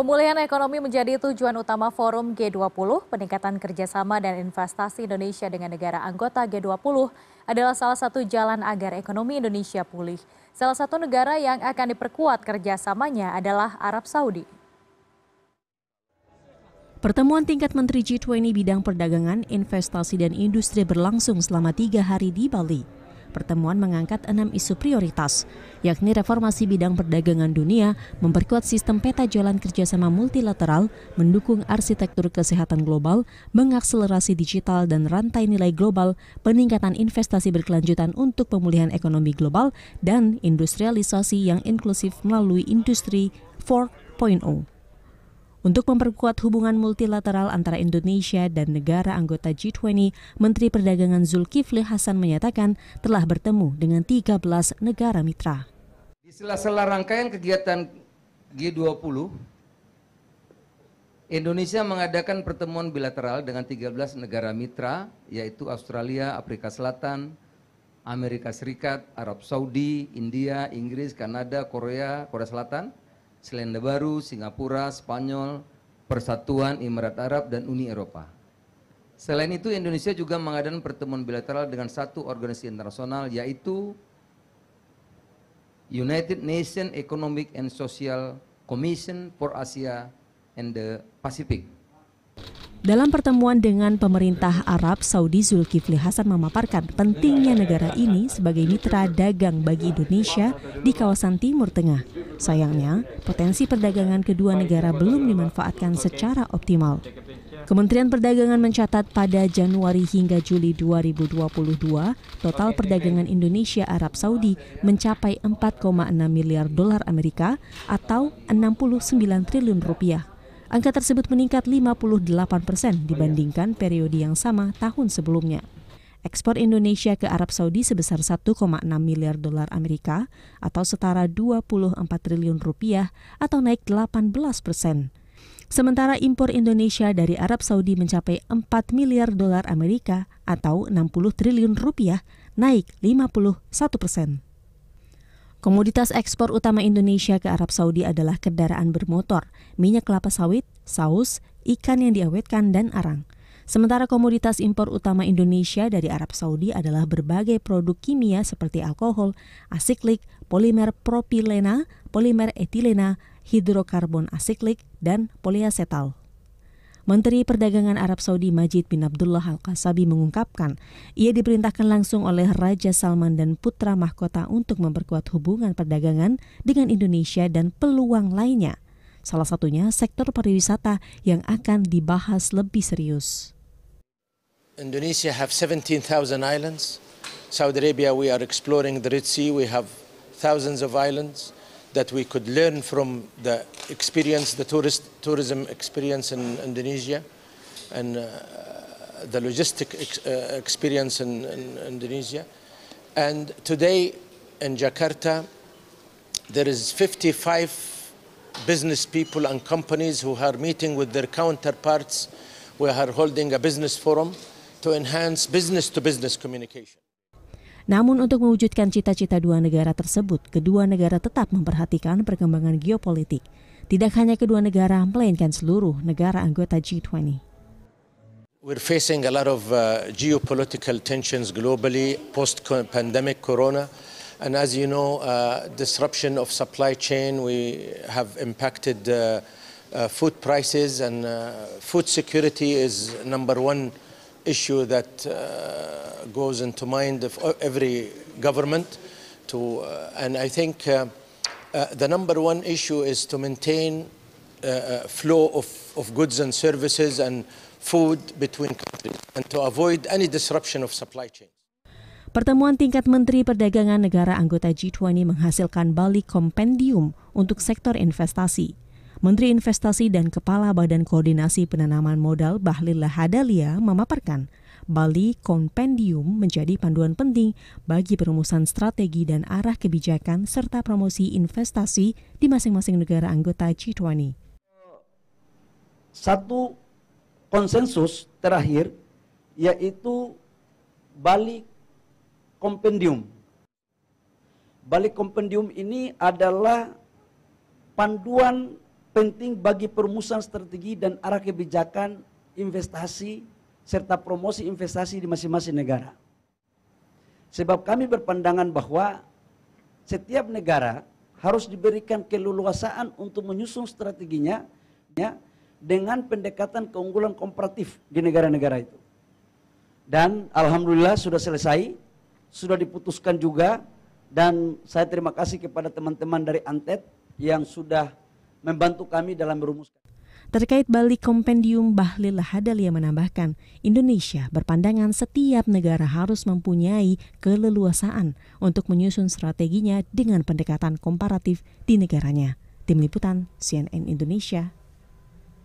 Pemulihan ekonomi menjadi tujuan utama Forum G20. Peningkatan kerjasama dan investasi Indonesia dengan negara anggota G20 adalah salah satu jalan agar ekonomi Indonesia pulih. Salah satu negara yang akan diperkuat kerjasamanya adalah Arab Saudi. Pertemuan tingkat Menteri G20 bidang perdagangan, investasi, dan industri berlangsung selama tiga hari di Bali pertemuan mengangkat enam isu prioritas, yakni reformasi bidang perdagangan dunia, memperkuat sistem peta jalan kerjasama multilateral, mendukung arsitektur kesehatan global, mengakselerasi digital dan rantai nilai global, peningkatan investasi berkelanjutan untuk pemulihan ekonomi global, dan industrialisasi yang inklusif melalui industri 4.0. Untuk memperkuat hubungan multilateral antara Indonesia dan negara anggota G20, Menteri Perdagangan Zulkifli Hasan menyatakan telah bertemu dengan 13 negara mitra. Di sela-sela rangkaian kegiatan G20, Indonesia mengadakan pertemuan bilateral dengan 13 negara mitra, yaitu Australia, Afrika Selatan, Amerika Serikat, Arab Saudi, India, Inggris, Kanada, Korea, Korea Selatan, Selandia Baru, Singapura, Spanyol, Persatuan Emirat Arab, dan Uni Eropa. Selain itu, Indonesia juga mengadakan pertemuan bilateral dengan satu organisasi internasional, yaitu United Nations Economic and Social Commission for Asia and the Pacific dalam pertemuan dengan pemerintah Arab, Saudi Zulkifli Hasan memaparkan pentingnya negara ini sebagai mitra dagang bagi Indonesia di kawasan Timur Tengah. Sayangnya, potensi perdagangan kedua negara belum dimanfaatkan secara optimal. Kementerian Perdagangan mencatat pada Januari hingga Juli 2022, total perdagangan Indonesia Arab Saudi mencapai 4,6 miliar dolar Amerika atau 69 triliun rupiah. Angka tersebut meningkat 58 persen dibandingkan periode yang sama tahun sebelumnya. Ekspor Indonesia ke Arab Saudi sebesar 1,6 miliar dolar Amerika atau setara 24 triliun rupiah atau naik 18 persen. Sementara impor Indonesia dari Arab Saudi mencapai 4 miliar dolar Amerika atau 60 triliun rupiah, naik 51 persen. Komoditas ekspor utama Indonesia ke Arab Saudi adalah kendaraan bermotor, minyak kelapa sawit, saus, ikan yang diawetkan, dan arang. Sementara komoditas impor utama Indonesia dari Arab Saudi adalah berbagai produk kimia seperti alkohol, asiklik, polimer propilena, polimer etilena, hidrokarbon asiklik, dan poliasetal. Menteri Perdagangan Arab Saudi Majid bin Abdullah Al-Qasabi mengungkapkan, ia diperintahkan langsung oleh Raja Salman dan putra mahkota untuk memperkuat hubungan perdagangan dengan Indonesia dan peluang lainnya. Salah satunya sektor pariwisata yang akan dibahas lebih serius. Indonesia have 17,000 islands. Saudi Arabia we are exploring the Red Sea. We have thousands of islands. that we could learn from the experience, the tourist, tourism experience in Indonesia and uh, the logistic ex uh, experience in, in, Indonesia. And today in Jakarta, there is 55 business people and companies who are meeting with their counterparts. We are holding a business forum to enhance business-to-business -business communication. Namun untuk mewujudkan cita-cita dua negara tersebut, kedua negara tetap memperhatikan perkembangan geopolitik. Tidak hanya kedua negara, melainkan seluruh negara anggota G20. We're facing a lot of uh, geopolitical tensions globally post-pandemic corona. And as you know, uh, disruption of supply chain, we have impacted uh, uh, food prices and uh, food security is number one issue that uh, goes into mind of every government. To, uh, and I think uh, uh the number one issue is to maintain uh, uh, flow of, of goods and services and food between countries and to avoid any disruption of supply chains. Pertemuan tingkat Menteri Perdagangan negara anggota G20 menghasilkan Bali Kompendium untuk sektor investasi. Menteri Investasi dan Kepala Badan Koordinasi Penanaman Modal Bahlil Lahadalia memaparkan Bali Kompendium menjadi panduan penting bagi perumusan strategi dan arah kebijakan serta promosi investasi di masing-masing negara anggota G20. Satu konsensus terakhir yaitu Bali Kompendium. Bali Kompendium ini adalah panduan penting bagi perumusan strategi dan arah kebijakan investasi serta promosi investasi di masing-masing negara. Sebab kami berpandangan bahwa setiap negara harus diberikan keleluasaan untuk menyusun strateginya ya, dengan pendekatan keunggulan komparatif di negara-negara itu. Dan alhamdulillah sudah selesai, sudah diputuskan juga dan saya terima kasih kepada teman-teman dari Antet yang sudah membantu kami dalam merumuskan. Terkait balik kompendium Bahlil Lahadalia menambahkan, Indonesia berpandangan setiap negara harus mempunyai keleluasaan untuk menyusun strateginya dengan pendekatan komparatif di negaranya. Tim Liputan CNN Indonesia